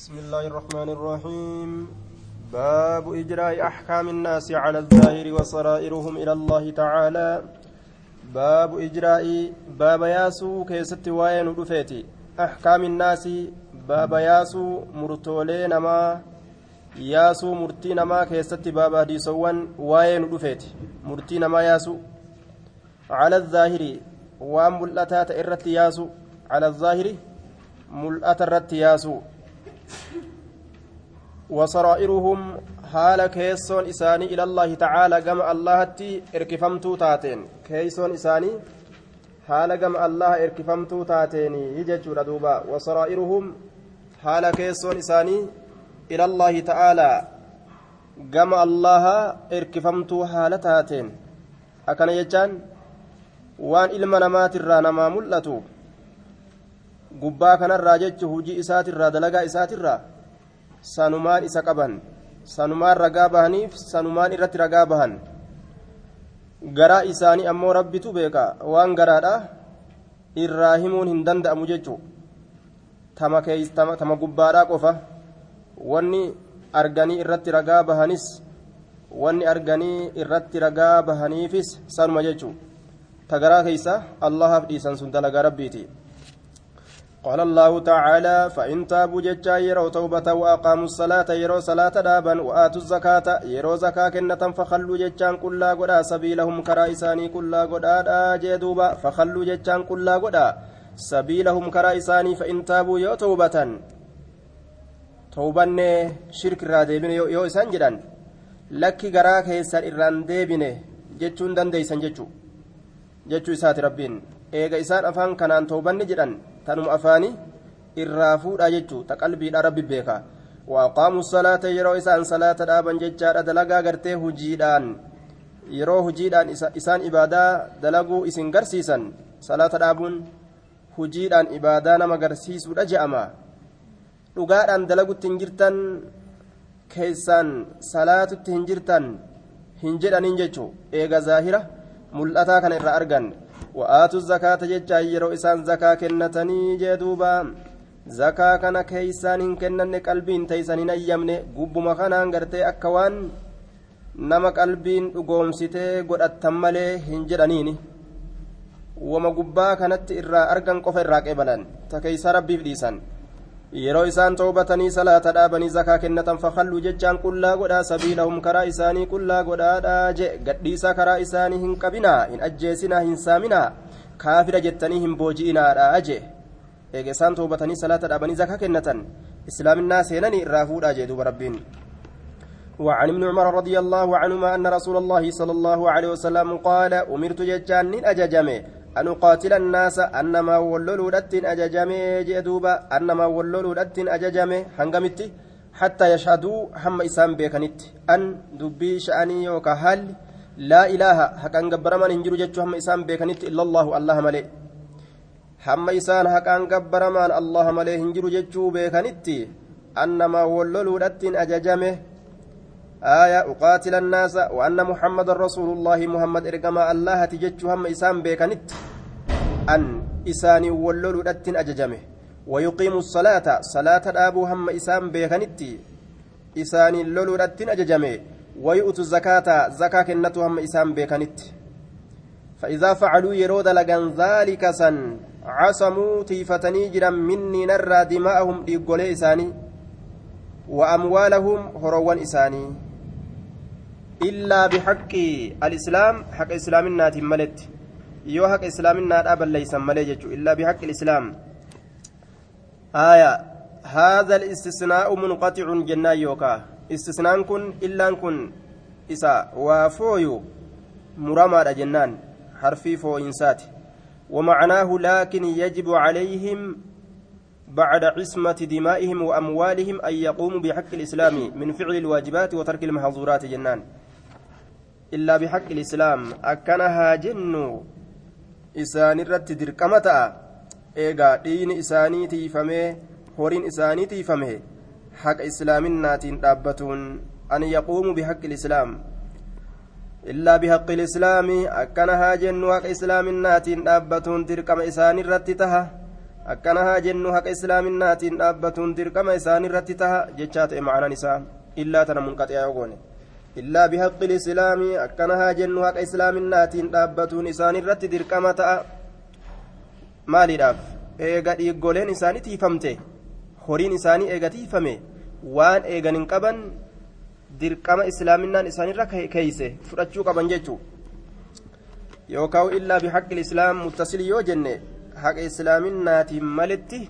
بسم الله الرحمن الرحيم. باب إجراء أحكام الناس على الظاهر وسرائرهم إلى الله تعالى. باب إجراء باب ياسو كيست وين رفيتي. أحكام الناس باب ياسو مرتولي نما ياسو مرتي نما كيست باب هديسوان وين رفيتي. مرتي نما ياسو. على الظاهر وان ملأتات إرت ياسو. على الظاهر ملأت الرت ياسو. وسرائرهم حال كيسون إساني إلى الله تعالى كما الله إركفمتو تاتين. كيسون إساني حال كما الله إركفمتو تاتين. يججر دوبا. وسرائرهم حال كيسون إساني إلى الله تعالى كما الله إركفمتو حال أكن يجان؟ وان إلما نمات الرانما ملتو. Gubbaa kanarraa jechu hujii isaatirraa dalagaa isaatirraa sanumaan isa qaban sanumaan ragaa bahaniif sanumaan irratti ragaa bahan garaa isaanii ammoo rabbitu beeka waan garaadha irraa himuun hin danda'amu jechu tama tama gubbaadhaa qofa wanni arganii irratti ragaa bahanis wanni arganii irratti ragaa bahaniifis sanuma jechu ta garaa keeysa allahaaf dhiisan sun dalagaa rabbiiti قال الله تعالى فإن تابوا ججا يروا توبة وأقاموا الصلاة يروا صلاة دابا وآتوا الزكاة يروا زكاة كنة فخلوا ججان كلا قدا سبيلهم كرائساني كلا قدا جدوبا فخلوا ججان كلا قدا سبيلهم كرائساني فإن تابوا يو توبة توبان شرك را ديبن يو إسان جدان لكي غرا كيسان إران ديبن ججون دان ديسان ججو. ججو إسات ربين. eega isaan afaan kanaan toobanni jedhan tanuma afaanii irraa fuudhaa jechuu ta qalbiidha rabbi beeka waaqaamu salaata yeroo isaan salaata dhaaban jechaadha dalagaa gartee hujiidhaan yeroo hujiidhaan isaan ibaadaa dalaguu isin garsiisan salaata dhaabuun hujiidhaan ibaadaa nama garsiisuudha je'ama dhugaadhaan dalagutti hin jirtan keessaan salaatutti hin jirtan hin jedhaniin jechuu eega zaahira mul'ataa kana irraa argan wa'aatu zakaata jecha yeroo isaan zakaa kennatanii jee duuba. Zakaa kana keeysaan hin kennanne qalbiin teeysan hin ayyamne gubbuma kanaan gartee akka waan nama qalbiin dhugoomsitee godhattan malee hin jedhaniini. Wama gubbaa kanatti irraa argan qofa irraa qeebalan. Ta keeysaa rabbiif dhiisan. Yeroo isaan toobatanii salaata dhaabanii zakaa kennatan fakalluu jechaan qullaa godhaa sabiilahum karaa isaanii qullaa godhaadhaa je gadhiisa karaa isaanii hin qabinaa hin ajjeesinaa hin saaminaa kaafira jettanii hin booji'inaadhaa je eega isaan toobatanii salaata dhaabanii zakaa kennatan islaaminaa seenanii irraa fuudhaa jee duuba rabbiin وعن ابن عمر رضي الله عنهما أن رسول الله صلى الله عليه وسلم قال أمرت ججان أججمه أن أقاتل الناس أنما ولولوا لتن أججمي جدوبا أنما ولولوا لتن أججمي هنغمتي حتى يشهدوا هم إسام بيكنت أن دبي شأني وكهل لا إله حقا قبر من هنجر جتشو هم إسام بيكنت إلا الله الله ملي. هم إسان حقا قبر من الله ملي هنجر جتشو بيكنت أنما ولولوا لتن أججمي آية أقاتل الناس وأن محمد رسول الله محمد إرقما الله تجج هم إسام بيكنت أن إساني ولول أتن أججمه. ويقيم الصلاة صلاة أبو هم إسام بيكنت إساني لول أتن أججمه. ويؤتوا الزكاة زكاة كنته هم إسام بيكنت. فإذا فعلوا يرود لغن ذلك سن عصموا تيفتني جرا مني نرى دماءهم لقولي إساني وأموالهم هروان إساني. الإسلام حق إسلام النات ملت. يو حق إسلام النات أبا ليس ملجج إلا بحق الإسلام. آية. هذا الاستثناء منقطع جنا يوكا. استثناء كن إلا كن. إسا. وفويو مرمى جنان. حرفي فو إنسات. ومعناه لكن يجب عليهم بعد عصمة دمائهم وأموالهم أن يقوموا بحق الإسلام من فعل الواجبات وترك المحظورات جنان. بحق الإسلام. أكنها جن إسان الرت دركمة إيغا دين إساني تيفمه هورين إساني تيفمه. حق إسلام ناتين دابتون. أن يقوموا بحق الإسلام. إلا بحق الإسلام أكنها جن حق إسلام ناتين دابتون دركم إساني الرت تها akkana haa jennu haqa islaaminaatiin dhaabbatuun dirqama isaan irratti taha jechaa ta'e ma'anaan isaa illaa tana munqaxiyaa yoo goone illaa bihaqqi lislaamii akkana haa jennu haqa islaaminaatiin dhaabbatuun isaan irratti dirqama ta'a. Maaliidhaaf? Eega dhiiggoleen isaanii tiifamte. Horiin isaanii eega tiifame. Waan eegan hin qaban dirqama islaaminaan isaanirra keeyse fudhachuu qaban jechuu. Yookaan illaa bihaqqi islaam muttasil yoo jenne haqa islaaminaatiin malitti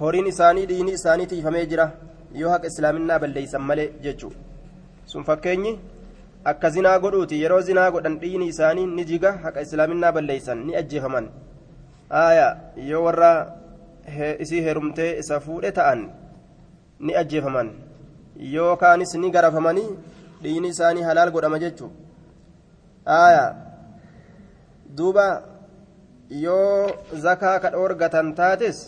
horiin isaanii dhiini isaanii tiifamee jira. Yoo haqa islaaminaa balleeysan malee jechuu sun fakkeenyi akka zinaa godhuuti. Yeroo zinaa godhan dhiini isaanii ni jiga haqa islaaminaa balleeysan ni ajjeefaman. Aaya yoo warra isii heerumtee isa fuudhe ta'an ni ajjeefaman. Yookaanis ni garafamanii dhiini isaanii halaal godhama jechuu. Aaya duuba yoo zakaa ka dhoorgatan taates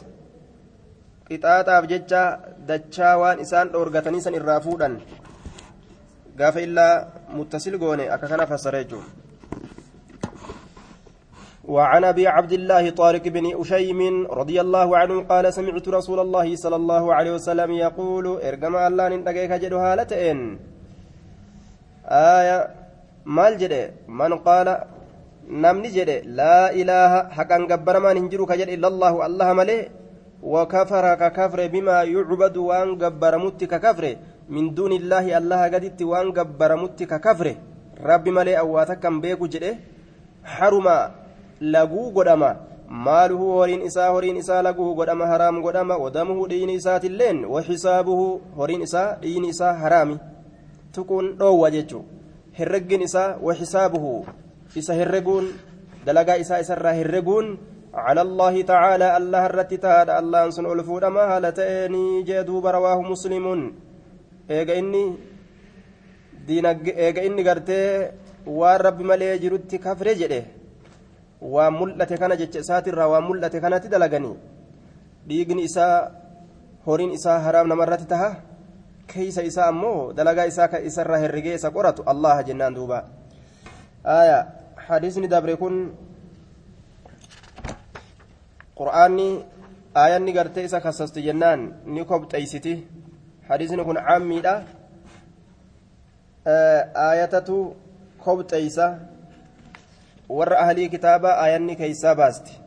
qixaaxaaf jecha dachaa waan isaan dhoorgatanii san irraa fuudhan gaafa illaa muttasil goone akka kana fassara jechuun وعن أبي عبد الله طارق بن أشيم رضي الله عنه قال سمعت رسول الله صلى الله عليه وسلم يقول إرجم الله نندقيك جدو هالتين آية مال جده من قال نمني جده لا إله حقا قبر ما ننجرك جد إلا الله الله ملي. وكفر ككفر بما يعبد وأن قبر متك من دون الله الله قدت وان قبر متك كفر ربي ملي أواتك بيكو جده حرم laguu godhama maaluhu horiin isaa horiin isaa laguu godhama haraam godhama wadamuhu dhiini isaatilleen waxisaabuhu horiin isaa dhiini isaa haraami tuquun dhoowwa jechuu herreggin isaa waxisaabuhu isa herreguun dalagaa isaa isarraa herreguun على الله تعالى الله الرتتاد الله سن ألفود ما هالتاني جدوب رواه مسلم eega inni eega inni gartee waan rabbi malee jirutti kafre jedhe waan mul'ate kana jecha isaatirraa waan mul'ate kanatti dalaganii dhiigni isaa horiin isaa haraam namarratti taha keeysa isaa ammoo dalagaa isaa isarraa herrigee isa qoratu allaha jennaan duuba. Aya hadisni dabre kun qur'aanni aayanni gartee isa kasasti jennaan ni kobxeeysiti hadiisni kun caammiidha aayatatu kobxeeysa warra ahlii kitaabaa aayanni keeysaa baasti.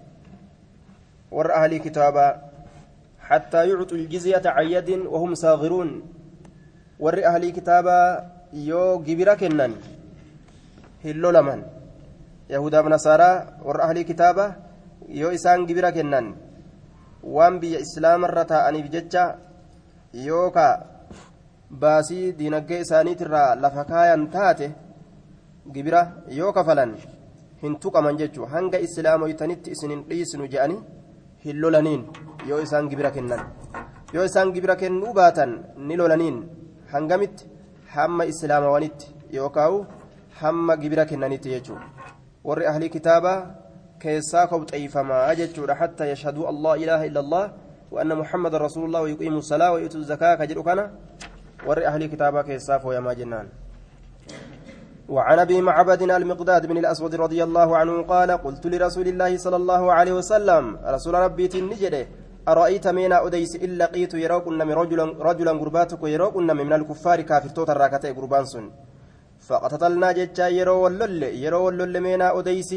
Warra ahlii kitaabaa حتى يعطوا الجزية عن يد وهم صاغرون ور أهل كتابا يو جبرا كنن هلو لمن يهودا ونصارى ور أهل كتابا يو إسان جبرا كنن وان بي إسلام الرتا أني بججة يوكا باسي دينجي إساني ترى لفكايا تاته جبرا يوكا فلن hin tuqaman jechuun hanga islaamoytanitti isinin dhiisnu je'anii hin lolaniin yoo isaan gibira kennan yoo isaan gibira kennuu baatan ni lolaniin hangamitti hamma islaamawanitti yookaan hamma gibira kennanitti jechuudha warri ahlii kitaabaa keessaa kobxeeyfamaa jechuudha hatta yashhaduu allah ilaaha illallah وأن محمد رسول الله ويقيم الصلاة ويؤتوا الزكاة كجر كان ور أهل كتابة كيساف ويما جنان. وعن أبي معبد المقداد بن الأسود رضي الله عنه قال قلت لرسول الله صلى الله عليه وسلم رسول ربي تنجده أرأيت مينا أديس إن لقيت يروكن من رجلا رجلا قرباتك يروكن من الكفار كافر توتا راكتي قربان سن. فقتتلنا جتا يرو واللل يرو واللل مينا أديس؟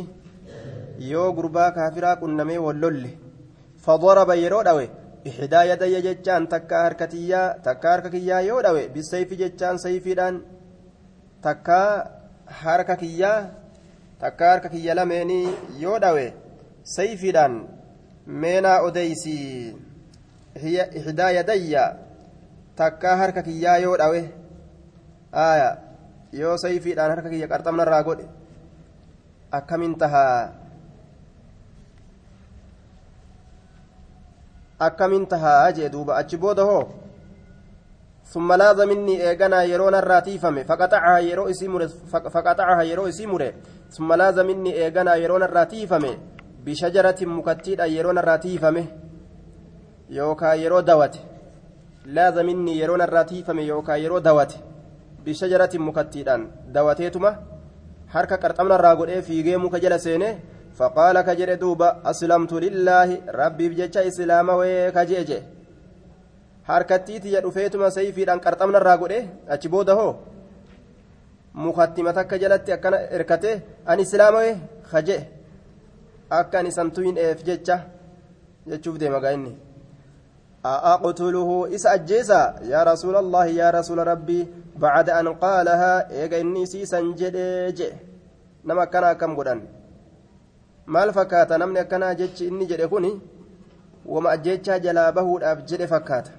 يو قربا كافرا كن مي واللل. فضرب يرو دوي إحدى يدي جتان تكا هركتيا تكا هركتيا يو دوي بالسيف جتان سيفيدان تكا takka harka kiyya lameenii yoo dhawe sayfiidhaan meenaa odeysi ihdaa yadayya takka harka kiyyaa yoo dhawe aya yoo sayfiidhaan harka kiyya qarxamnarraa godhe akkamin tahaa akkamin tahaa jee duuba achi booda hoo? ثم لاذ مني إيغانا يرون الراتيفم فقطعها يرو إسيمور فقطعها يرو إسيمور ثم لاذ مني إيغانا يرون الراتيفم بشجرة مكتيدة يرون الراتيفم يوكا يرو دوت لاذ مني يرون الراتيفم يوكا يرو دوت بشجرة مكتيدة دوتيتما irraa godhee fiigee muka jala seene فقال كجر دوبا أسلمت لله ربي بجتش إسلام وكجيجي harkattiiti ya dhufeetuma sayfiidhaan qarxamna irraa godhe achi booda hoo mukattima takka jalatti akkana erkate ani islaamawe kaje akka ani santuyin eef jecha jechuuf deema gaa inni أقتله إس أجيسا يا رسول الله يا رسول ربي بعد أن قالها إيجا إني سيسا جديج نما كان كم قدان maal fakkaata namni akkanaa jechi inni jedhe kun wama ajjechaa jalaa bahuudhaaf jedhe fakkaata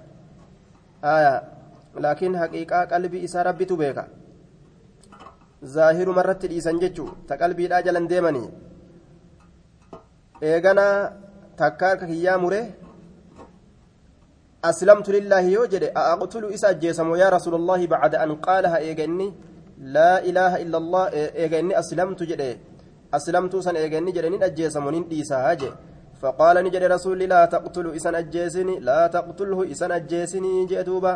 aya laakiin haqiiqaa qalbii isaa rabbitu beeka zaahiruma irratti dhiisan jechuu ta qalbiidhaa jalan deemanii eeganaa takka harka kiyyaa mure aslamtu lillaahi yoo jedhe aqtulu isa ajjeesamo yaa rasuula bacda an qaalaha eega inni laa ilaaha illa allah eega inni aslamtu jedhe aslamtuu san eega inni jedhe nin ajjeesamo nin dhiisaa jedhe فقال نجد رسول لا تقتل إسن أجيسني لا تقتله إسن أجيسني جئتوبا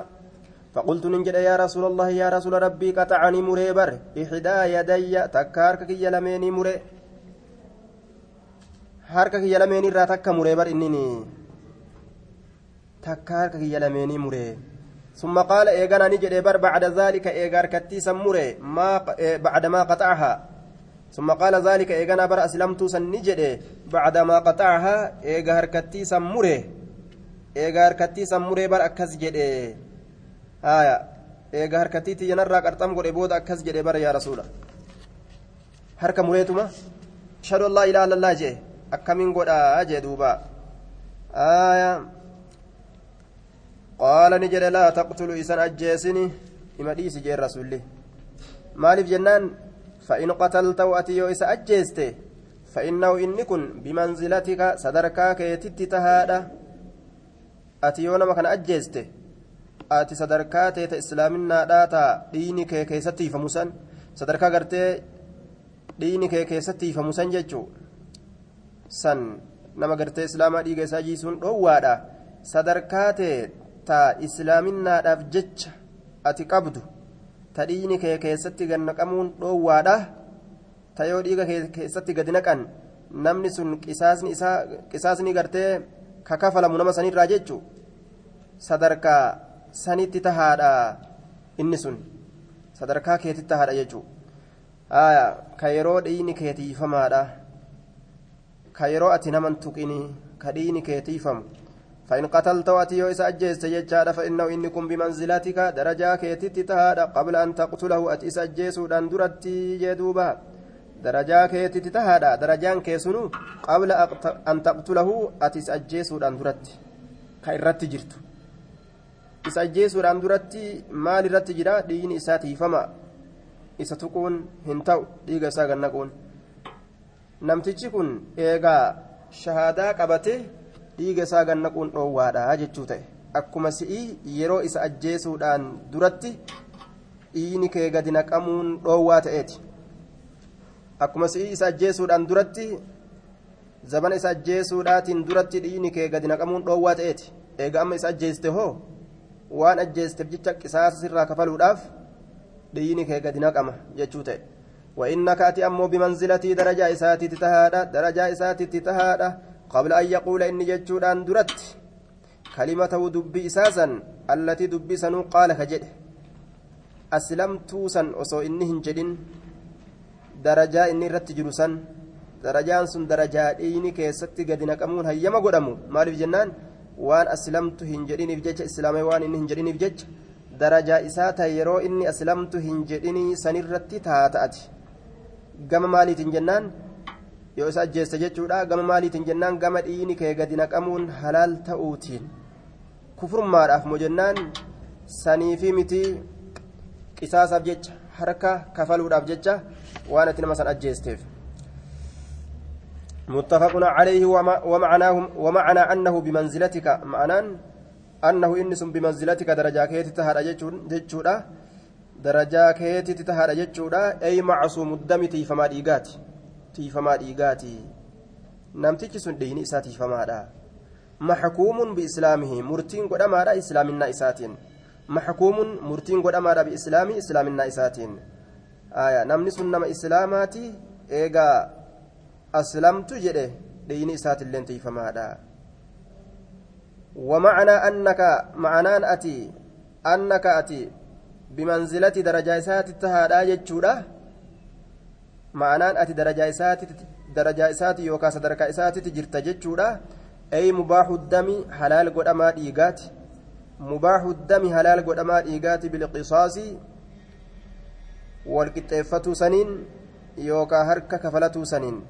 فقلت نجد يا رسول الله يا رسول ربي قطعني مريبر إحدى يدي تكارك يلميني مري harka kiyya lameen irraa takka muree bar innini takka harka kiyya lameenii muree ثم قال إيغانا نجد بعد ذلك إيغار كتيسا مري ما بعد ما قطعها ثم قال ذلك إيغانا بر أسلمت سن نجد بعد ما قطعها إيغار كتيسا مري إيغار كتيسا مري بر أكس جد آية إيغار كتيتي ينرى قرطم قد إبود أكس جد بر يا رسول. هرك مريتما؟ أشهد الله إله إلا الله جي akkamiin godhaa jee duuba aaya qaala ni jedhe laa taqtulu isan ajjeesini ima dhiisi jeen rasulli maaliif jennaan yoo isa ajjeeste fa'innahu inni kun bimanzilatika sadarkaa keetitti tahaadha ati yoo nama kana ajjeeste ati sadarkaa teeta islaaminaadhaa taa dhiini kee keessatti hifamu san sadarkaa gartee dhiini kee keessatti hifamu san jechuu san nama gartee islaamaa dhiiga isaa jiisuun dhoowwaadha sadarkaa ta'e ta dhiini kee keessatti gad naqamuun dhoowwaadha. Ta yoo dhiiga keessatti gadi naqan. Namni sun qisaasni isaa qisaasni gartee kakafalamu nama sanirraa jechu? Sadarkaa sanitti tahaadha inni sun. Sadarkaa keetitti tahaadha jechuu ka yeroo dhiini keetiifamaadha. Ka yeroo ati naman tuqini ka dhiini keetiifamu فإن قتلت وأتي يوئس أجيست يجاد فإنه إني كن بمنزلتك درجة كيتي تهاد قبل أن تقتله أتيس أجيس أن درتي جدوبا درجة كيتي تهاد درجان كيسنو قبل أن تقتله أتيس أجيس أن درتي كإرت جرت إس أجيس أن درتي مال رت جرا دين إساتي فما إسا تكون هنتو ديغا ساغن نكون namtichi kun eegaa shahaadaa qabate dhiiga isaa gannaquun dhoowwaadha jechuu ta'e akkuma si'ii yeroo isa ajjeesuudhaan duratti dhiini kee gadi naqamuun dhoowwaa ta'eeti akkuma si'ii isa ajjeesuudhaan duratti zabana isa ajjeesuudhaatiin duratti dhiini kee gadi naqamuun dhoowwaa ta'eeti eega amma isa ajjeeste hoo waan ajjeesteef jecha qisaasa sirraa kafaluudhaaf dhiini kee gadi naqama jechuu ta'e وإنك أتي أمو بمنزلتي درجة إساتي تتهادى درجة إساتي تتهادى قبل أن يقول إني جتشود أن درت كلمته دبي إساسا التي دبي سنو قال كجد أسلمت سن أصو إني هنجدين درجة إني رت جلسا درجان سن درجة إني كيستي قد نكمون هيما قدمو مالف جنان waan aslamtu hin jedhiniif jecha islaamee waan inni hin jedhiniif jecha darajaa isaa ta'e yeroo inni aslamtu hin jedhinii sanirratti taata'ati gama maaliitiin jennaan yoo isa ajjeeste jechuudha gama maaliitiin jennaan gama dhiini kee gadi naqamuun halaal ta'uutiin kufurmaadhaaf moo jennaan saniifi miti qisaasaaf jecha harka kafaluudhaaf jecha waan ati nama san ajjeesteef. متفق عليه ومعناه ومعنى أنه بمنزلتك معنى أنه إنس بمنزلتك درجة كيت تهر جتشودا درجة كيت تهر جتشودا أي معصوم الدم تيفما ديغات سن ديني إسا تيفما دا محكوم بإسلامه مرتين قد أمارا إسلامنا إساتين محكوم مرتين قد أمارا بإسلامي إسلامنا إساتين آية نمني سنما إسلاماتي إيغا aslamtu jedhe dhiini isaatilleen tiifamaadha. ومعنى أنك معنان أتي أنك أتي بمنزلة درجة إسات التهادا جتشورا درجة إسات يوكا صدرك إسات تجرت جتشورا أي مباح الدم حلال قد أما إيقات مباح الدم حلال قد أما إيقات بالقصاص والكتفة سنين يوكا هركا كفلة سنين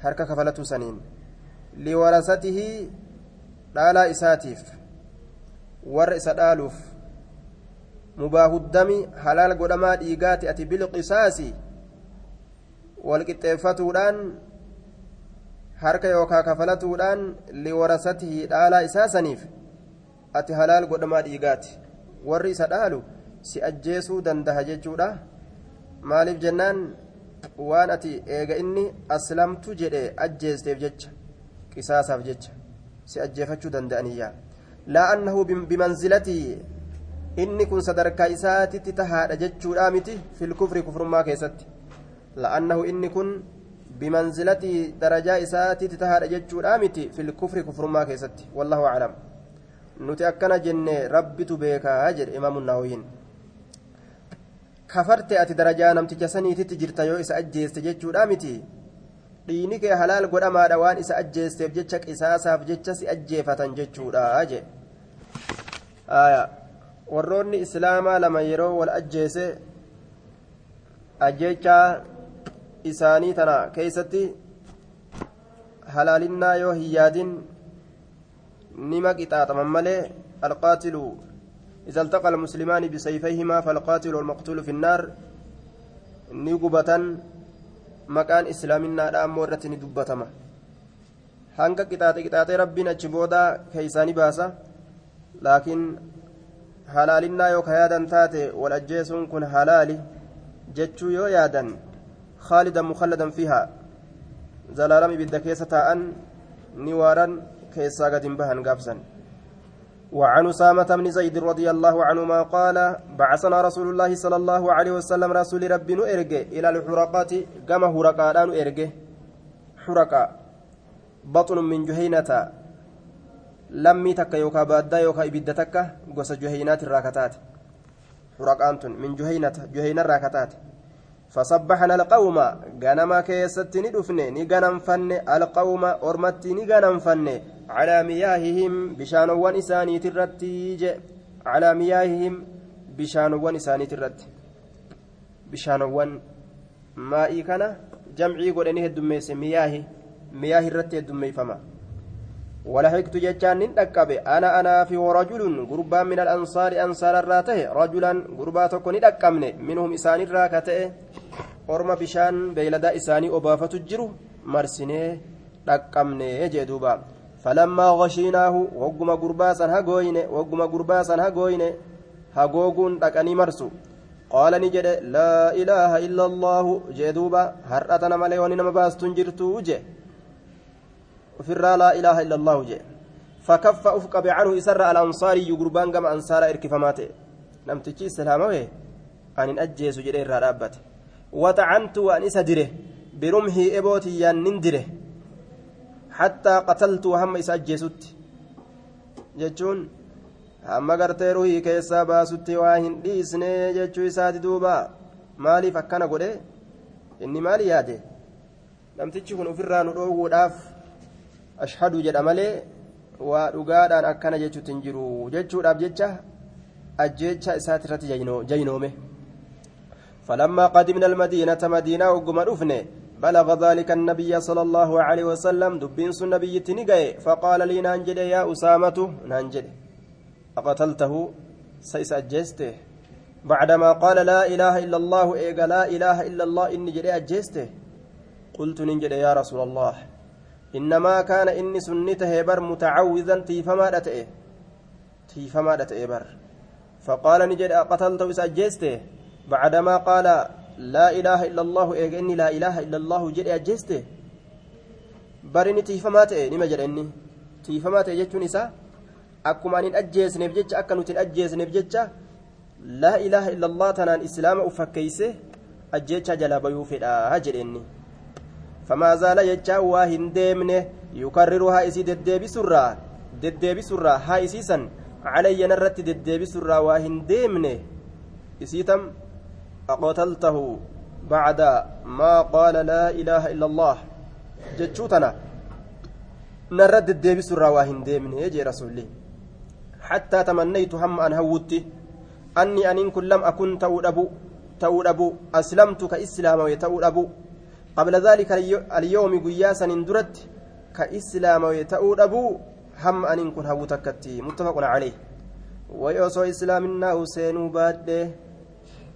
هركا كفلة سنين لورثته dhaalaa isaatiif warra isa dhaaluuf. Mubaahuddami halaal godhamaa dhiigaati ati bilqisaasi walqixxeeffatuudhaan harka yookaa kafalatuudhaan liwarasatihi dhaalaa isaa saniif ati halaal godhamaa dhiigaati warri isa dhaalu si ajjeesuu dandaha jechuudha maaliif jennaan waan ati eega inni aslamtu jedhe ajjeesteef jecha qisaasaaf jecha si ajjeefachuu danda'aniyya laa annahu bimanzilatii inni kun sadarkaa isaatitti tahaadha jechuudha miti filkufri kufrummaa keessatti la'annahu inni kun bimanzilatii darajaa isaatitti tahaadha jechuudha miti filkufri kufrummaa keessatti wallahu aclam nuti akkana jenne rabbitu beekaa jedhe imaamu naawiyin kafarte ati darajaa namticha saniititti jirta yoo isa ajjeeste jechuudha miti dhiini kee halaal godhamaadha waan isa ajjeesteef jecha qisaasaaf jecha si ajjeefatan jechuudha jee warroonni islaamaa lama yeroo wal ajjeese ajjechaa isaanii tana keeysatti halaalinnaa yoo hin yaadin nima qixaaxaman malee alqaatilu إذا التقى المسلمان بسيفيهما فالقاتل والمقتول في النار نيقبة islaaminaadha ammoo irratti ni dubbatama hanga qixaaxe qixaaxee rabbiin achi booda keeysaanii baasa laakiin halaalinnaa yoo ka yaadan taate wal ajjeesuun kun halaali jechuu yoo yaadan zalaalam ibidda keessa taa'an ni waaran keessaa gad hin bahan gaafsan وعن أسامة بن زيد رضي الله عنهما قال بعثنا رسول الله صلى الله عليه وسلم رسول ربي نؤرجه إلى الحرقات كما حرقاء نؤرجه حرقاء بطن من جهينة. لمي تكا يوكا بادا يوكا إبدا قوس جهينات الراكتات. حرقانت من جهينة جهينة الراكتات. فصبحنا القوم غنما كيست ندفن نغنم فن القوم أرمت نغنم فن. على مياههم بشانوان إساني ترتيج على مياههم بشانوان إساني ترت. بشانوان مائي كان جمعي قرنه الدميس مياه مياه الرت الدمي فما. ولحقت جتان ندقب أنا أنا في ورجل قربان من الأنصار أنصار الراته رجلا قربا تكون ندقمن منهم إساني الراكته isaanii obaafatu jiru marsinee dhaqqabne jee duuba falammaa gashiinaahu wagguma gurbaasan hagooyne wagguma gurbaasan hagooyne hagooguun dhaqanii marsu qaala ni jedhe laa ilaaha illa allaahu jee duuba har'atana malee wani nama baastun jirtuu je ofirraa laa ilaaha illa allaahu je فكف أفقب عنه إسر الأنصاري يقربان كما أنصار إركفماته نمتشي السلامة أن أجيس جرير رابته وطعنت وأن إسدره برمحي إبوتي ينندره حتى قتلت وهم إسجست جتون hamma gartee ruhii keessaa baasutti waa hin dhiisne jechuu isaati duuba maaliif akkana godhe inni maali yaade namtichi kun ofirraa nu dhoowwuudhaaf ashhadu jedha malee waa dhugaadhaan akkana jechuutti hin jiru jechuudhaaf jecha ajjeecha isaati irratti jaynoome. فلما قدمنا المدينة مدينة وقم رفنه بلغ ذلك النبي صلى الله عليه وسلم دبين النبي تنقي فقال لي نانجد يا أسامة نانجد أقتلته سيس أجيسته بعدما قال لا إله إلا الله إيقا لا إله إلا الله إني جدي أجيسته قلت ننجد يا رسول الله إنما كان إني سنته بر متعوذا تيفما دتئه تيفما دتئه بر. فقال نجد أقتلته سأجيسته بعدما قال لا إله إلا الله إيه إني لا إله إلا الله جري أجسته برني تيفمات إيه نما جرني تيفمات إيه جتون إسا؟ أكما أن أجيس نبجتش أكا نتن أجيس نبجتش لا إله إلا الله تنان إسلام أفكيسه. أجيتش جلاب يوفد هجر إني. Waa hin deemne yukarriru haa isii deddeebisurraa deddeebisurraa haa isiisan calayya narratti deddeebisurraa waa hin deemne isiitam aqotaltahu bacda maa qaala laa ilaaha illa allah jechuu tana narra deddeebisurraa waa hin deemne jee rasulli حتى تمنيت هم أن هوتي أني أن كن لم أكن تؤد أبو تؤد أبو أسلمت كإسلام ويتؤد أبو قبل ذلك اليوم قياسا اندرت كإسلام ويتؤد أبو هم أن كن هوتكتي متفق عليه ويوسو إسلامنا حسين بعد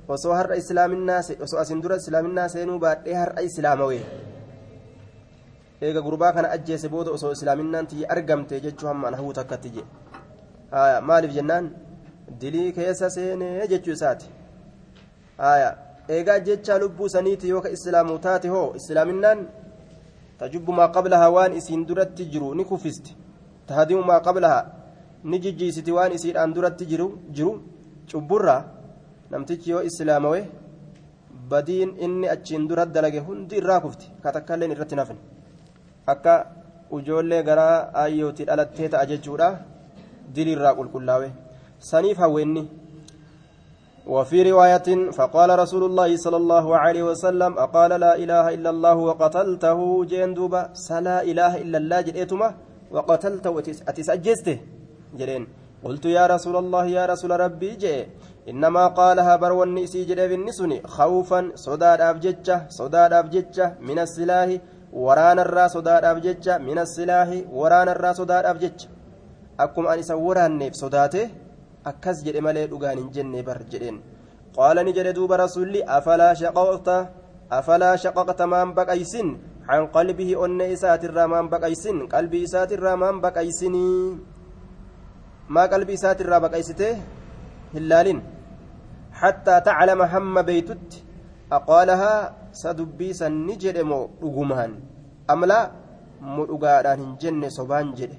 osoo har'a islaaminaa osoo asin dura islaaminaa seenuu baadhee har'a islaamawee eega gurbaa kana ajjeese booda osoo islaaminaan tiyya argamte jechuu hamma an hawuu takkatti haya maaliif jennaan dilii keessa seenee jechuu isaati haya eegaa jecha lubbuu saniiti yoo ka islaamu taate hoo? Islaaminaan tajubbu maa qablahaa waan isiin duratti jiru ni kufisti. Tahadimu maa qablahaa ni jijjiisiti waan isiidhaan duratti jiru jiru. Cubburraa namtichi yoo islaamawe badiin inni achiin dura dalage hundi irraa kufti. Ka takkailleen irratti nafne akka ujoollee garaa aayyooti dhalattee ta'a jechuudha. Dilirraa qulqullaawe saniif hawweenni وفي رواية فقال رسول الله صلى الله عليه وسلم أقال لا إله إلا الله وقتلته جندوبا سلا إله إلا الله جئتما وقتلته أتسجزته جرين. قلت يا رسول الله يا رسول ربي جئ إنما قالها بروني سيجد بالنسني خوفا صداد أبججة صداد أبججة من السلاح ورانا الرا صداد أبججة من السلاح ورانا الرا صداد أبججة akkuma ani isa waraanneef sodaate akkas jedhe malee dhugaan hin jenne bar jedheen qaala ni jedhe duuba rasuulli afalaa shaqaqta afalaa shaqaqta maan baqaysin can qalbihi onne isaatirraa maan baqaysin qalbii isaatirraa maan baqaysinii maa qalbii isaatirraa baqaysite hin laalin hattaa taclama hamma beeytutti aqaalahaa sa dubbii san ni jedhe moo dhugumaan amlaa mo dhugaadhaan hin jenne sobaan jedhe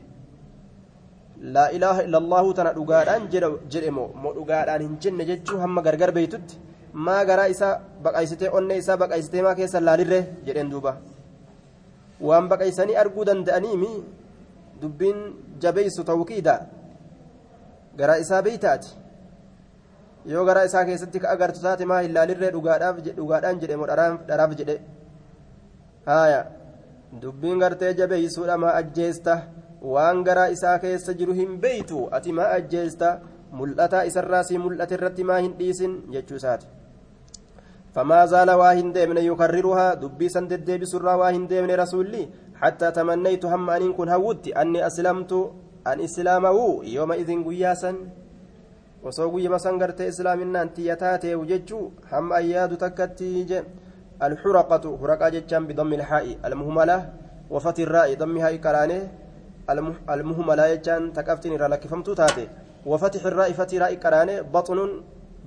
laa ilaaha illallahu tana dhugaadhaan jedhe moo dhugaadhaan hin jenne jechuu hamma gargar beeytutti maa garaa isaa baqaysitee onne isaa baqaysitee maa keessa laalirre jedheen duuba waan baqaysanii arguu danda'aniimi dubbiin jabeeysu tawkiida garaa isaa beeytaati yoo garaa isaa keessatti ka agartu taate maa hin laalirree dhugaadhaan jedhe moo dharaaf jedhe haaya dubbiin gartee jabeeysuudha maa ajjeesta waan garaa isaa keessa jiru hin beeytu. Ati maa ajjeesta? Mul'ataa isarraa si mul'ate irratti maa hin dhiisin? Jechuu isaati. فما زال واهن ديمن يكررها دبي سن ديبس واهن ديمن رسولي حتى تمنيت هم أن كن هودت أني أسلمت أن إسلامه يومئذ قياسا وصو قيما سنقرت إسلامنا أنت يتاتي وججو هم أياد تكتي الحرقة حرقة جتشان بضم الحاء المهملة وفتح الراء ضمها إكرانه المهملة جتشان تكفتني رلك فمتو تاتي وفتح الراء فتح راء إكرانه بطن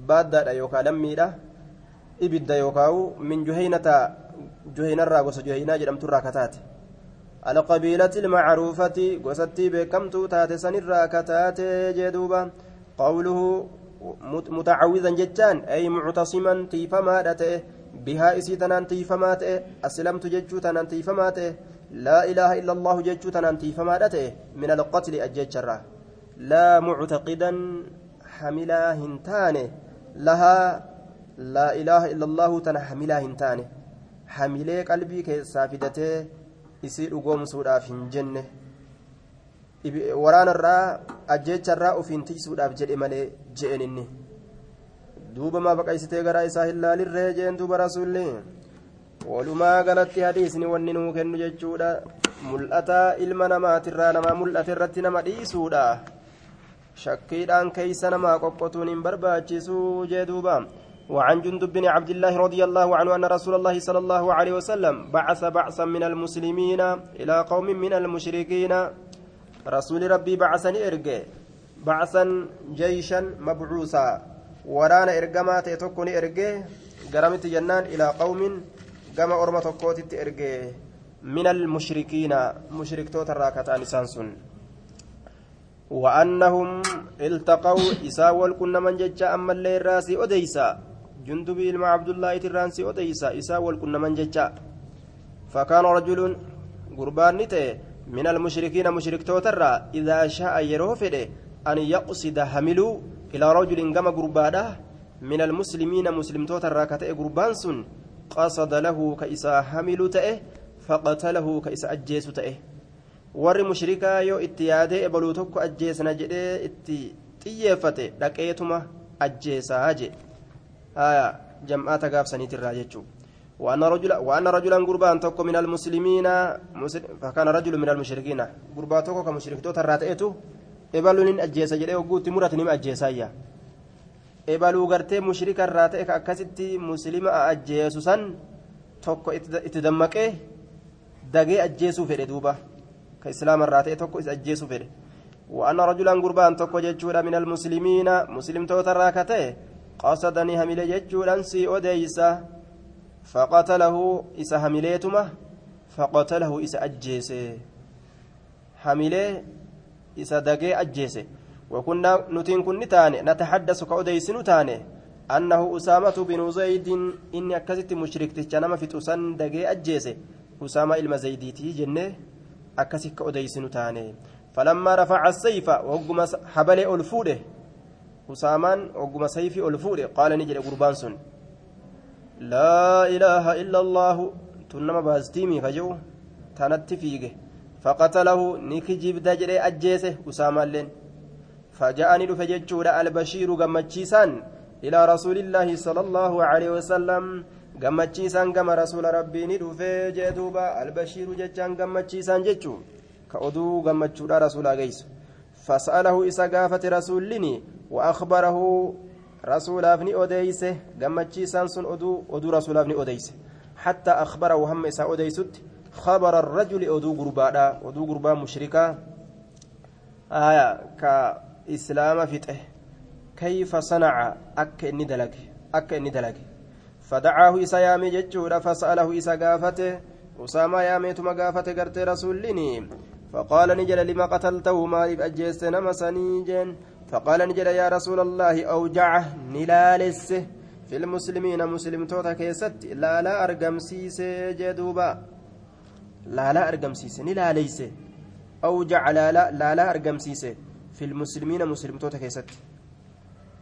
بادة يوكا لميدة ibidda yookaan min juhaynata juhaynarraa gosa juhaynaa jedhamturraa kataate alqabiilati ilmacruufati gosattii beekamtuu taate sanirraa kataate jee duuba qawluhu mutacawwizan jechaan ay muctasiman tiifamaadha ta'e bihaa isii tanaan tiifamaa ta'e aslamtu jechuu tanaan tiifamaa ta'e laa ilaaha illa allahu jechuu tanaan tiifamaadha ta'e min alqatli ajjecharraa laa muctaqidan hamilaa hin taane lahaa laa ilaaha illallahu tana hamilaa hin taane hamilee qalbii keessaa fidatee isii dhugoomsuudhaaf hin jenne waraanarraa ajjeecharraa ofiin tiisuudhaaf jedhe malee je'en inni duuba maa baqaysitee garaa isaa hin laalirree jeen duuba rasuulli walumaa galatti hadiisni wanni nuu kennu jechuudha mul'ataa ilma namaatirraa namaa mul'ate irratti nama dhiisuudha shakkiidhaan keeysa namaa qoqqotuun hin barbaachisuu jee duuba وعن جندب بن عبد الله رضي الله عنه أن رسول الله صلى الله عليه وسلم بعث بعثا من المسلمين إلى قوم من المشركين رسول ربي بعثني إرجع بعثا جيشا مبعوثا ورانا إرجما تتكوني إرجع قرمت جنان إلى قوم قام أرمى تكوتي إرجع من المشركين مشرك توتر راكتان سانسون وأنهم التقوا إساول كنا من ججا أما اللي راسي أديسا جندبي ilma abdullaahi tirraansi odeysa isaa wal qunnaman jecha. فكان رجل قربان نتئ من المشركين مشرك توترا إذا شاء يروفد أن يقصد حملوا إلى رجل قام قرباده من المسلمين مسلم توترا كتئ قربان سن قصد له كإسا حمل تئه فقتله كإسا أجيس تئه warri mushrikaa yoo itti yaadee ebaluu tokko ajjeesna jedhee itti xiyyeeffate dhaqeetuma ajjeesaa je jam'aata gaafsaniitirraa jechuudha وأن رجلا وأن رجلا قربان توكو من المسلمين فكان رجل من المشركين. قربان توكو كمشرك تو تراتئتو إبالو نين أجيسا جدي وقوت مرة نيم أجيسا يا إبالو غرتي مشرك الراتئ كأكستي مسلم أجيسو سن توكو اتدمكي دقي أجيسو في دوبا كإسلام الراتئ توكو أجيسو في وأن رجلا قربان توكو جتشورا من المسلمين مسلم تو تراكته قصدني هميل جتشورا سي أوديسا فقتله إسا هميليتما فقتله إسا أجيسه هميلي إسا دقي أجيسه وكنا نتين كن تاني نتحدث كأوديس نتاني. أنه أسامة بن زيد إني أكست مشرك تجنم في تسن دقي أجيسه أسامة إلما زيديتي جنة أكست كأوديس نتاني. فلما رفع السيف وقم حبل ألفوده. أسامان وقم سيفي ألفوده. قال نجل قربان لا إله إلا الله. تنما باستيمي كجو تنت فيجه فقتله نكجيب دجري أجيسه أسامة لين فجاءني رفججور البشير قمتشيسان إلى رسول الله صلى الله عليه وسلم. قمتشيسان قم رسول ربي ندفه جدوبا البشير ججان قمتشيسان ججو كأدو قمتشور رسول قيس فسأله إسا قافة رسولني وأخبره rasuulaaf ni odeeyse gammachiisaan sun oduu rasuulaaf ni odeeyse حتى أخبره هم إسا أديست خبر الرجل أدو قربادا أدو قربا مشركا آية فته كيف صنع أك إني دلق أك إني دلق فدعاه إسا يامي جتشورا فسأله إسا قافته أسامة يامي تما قافته قرت رسولني فقال نجل لما قتلته ما أجيست نمسني جن فقال نجد يا رسول الله أوجعه نلالس في المسلمين مسلم توتا كيست لا لا أرقم سيس جدوبا لا لا أرقم سيس نلاليس أوجع لا لا لا لا أرقم سيس في المسلمين مسلم توتا كيست.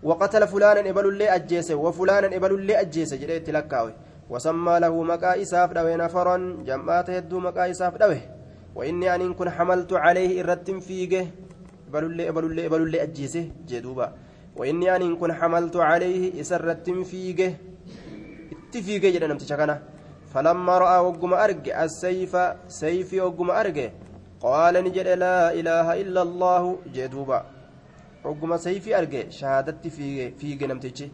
وقتل فلانا إبل اللي أجيس وفلانا إبل اللي أجيس جريت تلكاوي وسمى له مكا إساف دوي نفرا جمعات يدو مكا إساف دوي وإني أن كن حملت عليه إرتم فيقه balullee balullee balullee ajjeese jedhuuba وإني أن كن حملت عليه إسرت فيجه اتفيجه جدا نمتشا كنا فلما رأى وقم أرج السيف سيفي وقم قال نجد لا إله إلا الله جدوبا وقم سيفي أرج شهادت فيجه فيجه نمتشي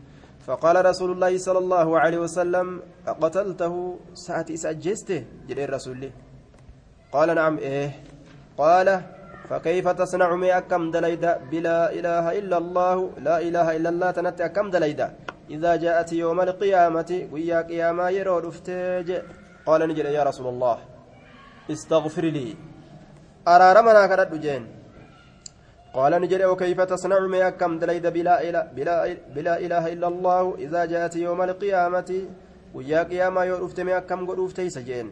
فقال رسول الله صلى الله عليه وسلم قتلته ساعتي سأجسته جد الرسول قال نعم إيه. قال فكيف تصنع مي أكم دليدا؟ بلا إله إلا الله لا إله إلا الله تنت أكم دليدا. إذا جاءت يوم القيامة ويا قياما يرو قال نجل يا رسول الله استغفر لي. أرارمنا كرد جين قال نجل وكيف تصنع مي أكم دليدا بلا إله بلا, بلا إله إلا الله إذا جاءت يوم القيامة ويا قياما يرو افتمي أكم قد افتيس جين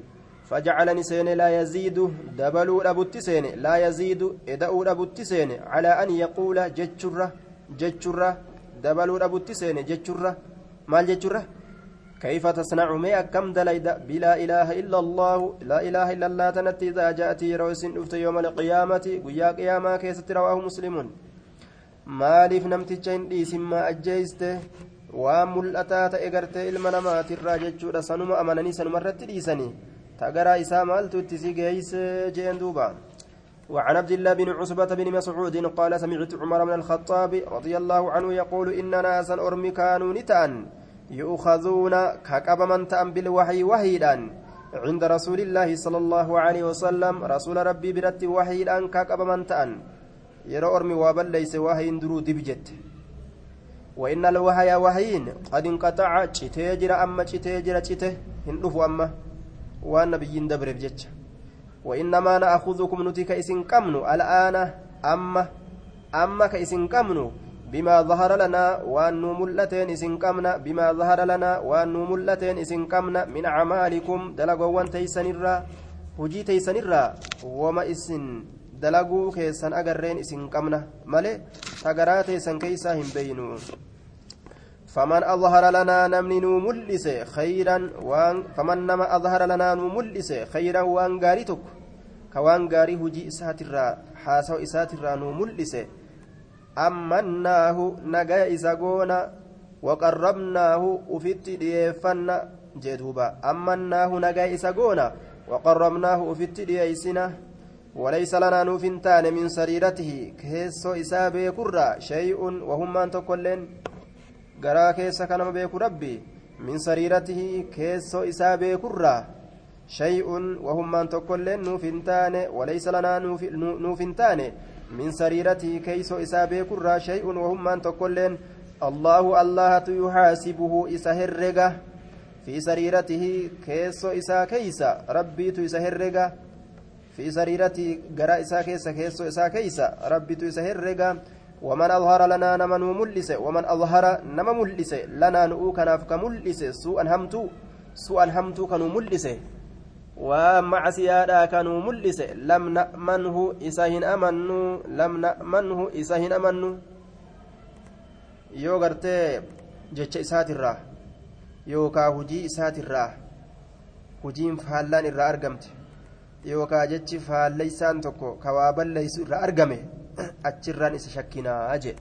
فجعلني سين لا يزيد دبلو أبوت سين لا يزيد إدأو أبوت سين على أن يقول جتشرة جتشرة دبلو أبوت سين جتشرة مال جتشرة كيف تصنع ما كم دليد بلا إله إلا الله لا إله إلا الله تنتي إذا جاءت روس أفت يوم القيامة ويا قيامة كيست رواه مسلمون maaliif namticha hin dhiisin maa ajjeeyste waan mul'ataa ta'e gartee ilma namaatirraa jechuudha sanuma amananii sanuma irratti dhiisanii تقرا إسام تتسي جيس جين دوبا. وعن عبد الله بن عصبة بن مسعود قال سمعت عمر بن الخطاب رضي الله عنه يقول إن ناسا أرمي كانوا نتان. يؤخذون كقب من تأم بالوحي وحيدا عند رسول الله صلى الله عليه وسلم. رسول ربي برت وحيدا كقب من تأن. يرى أرمي وابل ليس وحي درو دبجت. وإن الوحي وحيين قد انقطع. تيجر أما تيجر تيه هندفوا أما nabiyyiin dabreef jecha وإنما نأخذكم نتي كإسن كمنو. الآن أما أما كإسن كمنو. بما ظهر لنا وأن ملتين إسن قمنا بما ظهر لنا وأن ملتين إسن قمنا من أعمالكم دلقوا تيسن الرا هجي تيسن الرا وما إسن dalaguu keessan agarreen isin qabna malee tagaraa teessan keeysaa hin beeynu فمن أظهر لنا نمني نملس خيرا وان فمن نما أظهر لنا نملس خيرا وأن غاريتك كوان غاري هجي إساترا حاسو إساترا نملس أمناه نجا إساقونا وقربناه أفت ديفنا جدوبا أمناه نجا إساقونا وقربناه أفت ديسنا وليس لنا نوفنتان من سريرته كيسو إسابي كرة شيء وهم أن تقولين garaa keessa kanama beeku rabbi min sariiratihi keessoo isaa beekurraa shay'un wahummaan tokkoilleen nuuf hin taane walaysa lanaa nuuf hin keeysoo isaa beekurraa shay'un wahummaan tokkoilleen allaahu allahatu yuxaasibuhu isa herrega fi sariiratihi keessoo isaa keeysa rabbiitu isa herrega fi sariiratihi garaa isaa keessa keessoo isaa keeysa rabbitu isa herrega ومن أظهر لنا نمن ملس ومن أظهر نم ملس لنا نؤو كناف كملس سوءا همتو سوءا همتو كانوا ملس ومع سيادا كانوا ملس لم نأمنه إساهن أمنوا لم نأمنه إساهن أمنوا yoo gartee jecha isaatirraa yookaa hujii isaatirraa hujiin faallaan irraa argamte yookaa jechi faalleysaan tokko kawaa balleeysu irraa argame achirraan isa shakkinaa jedhe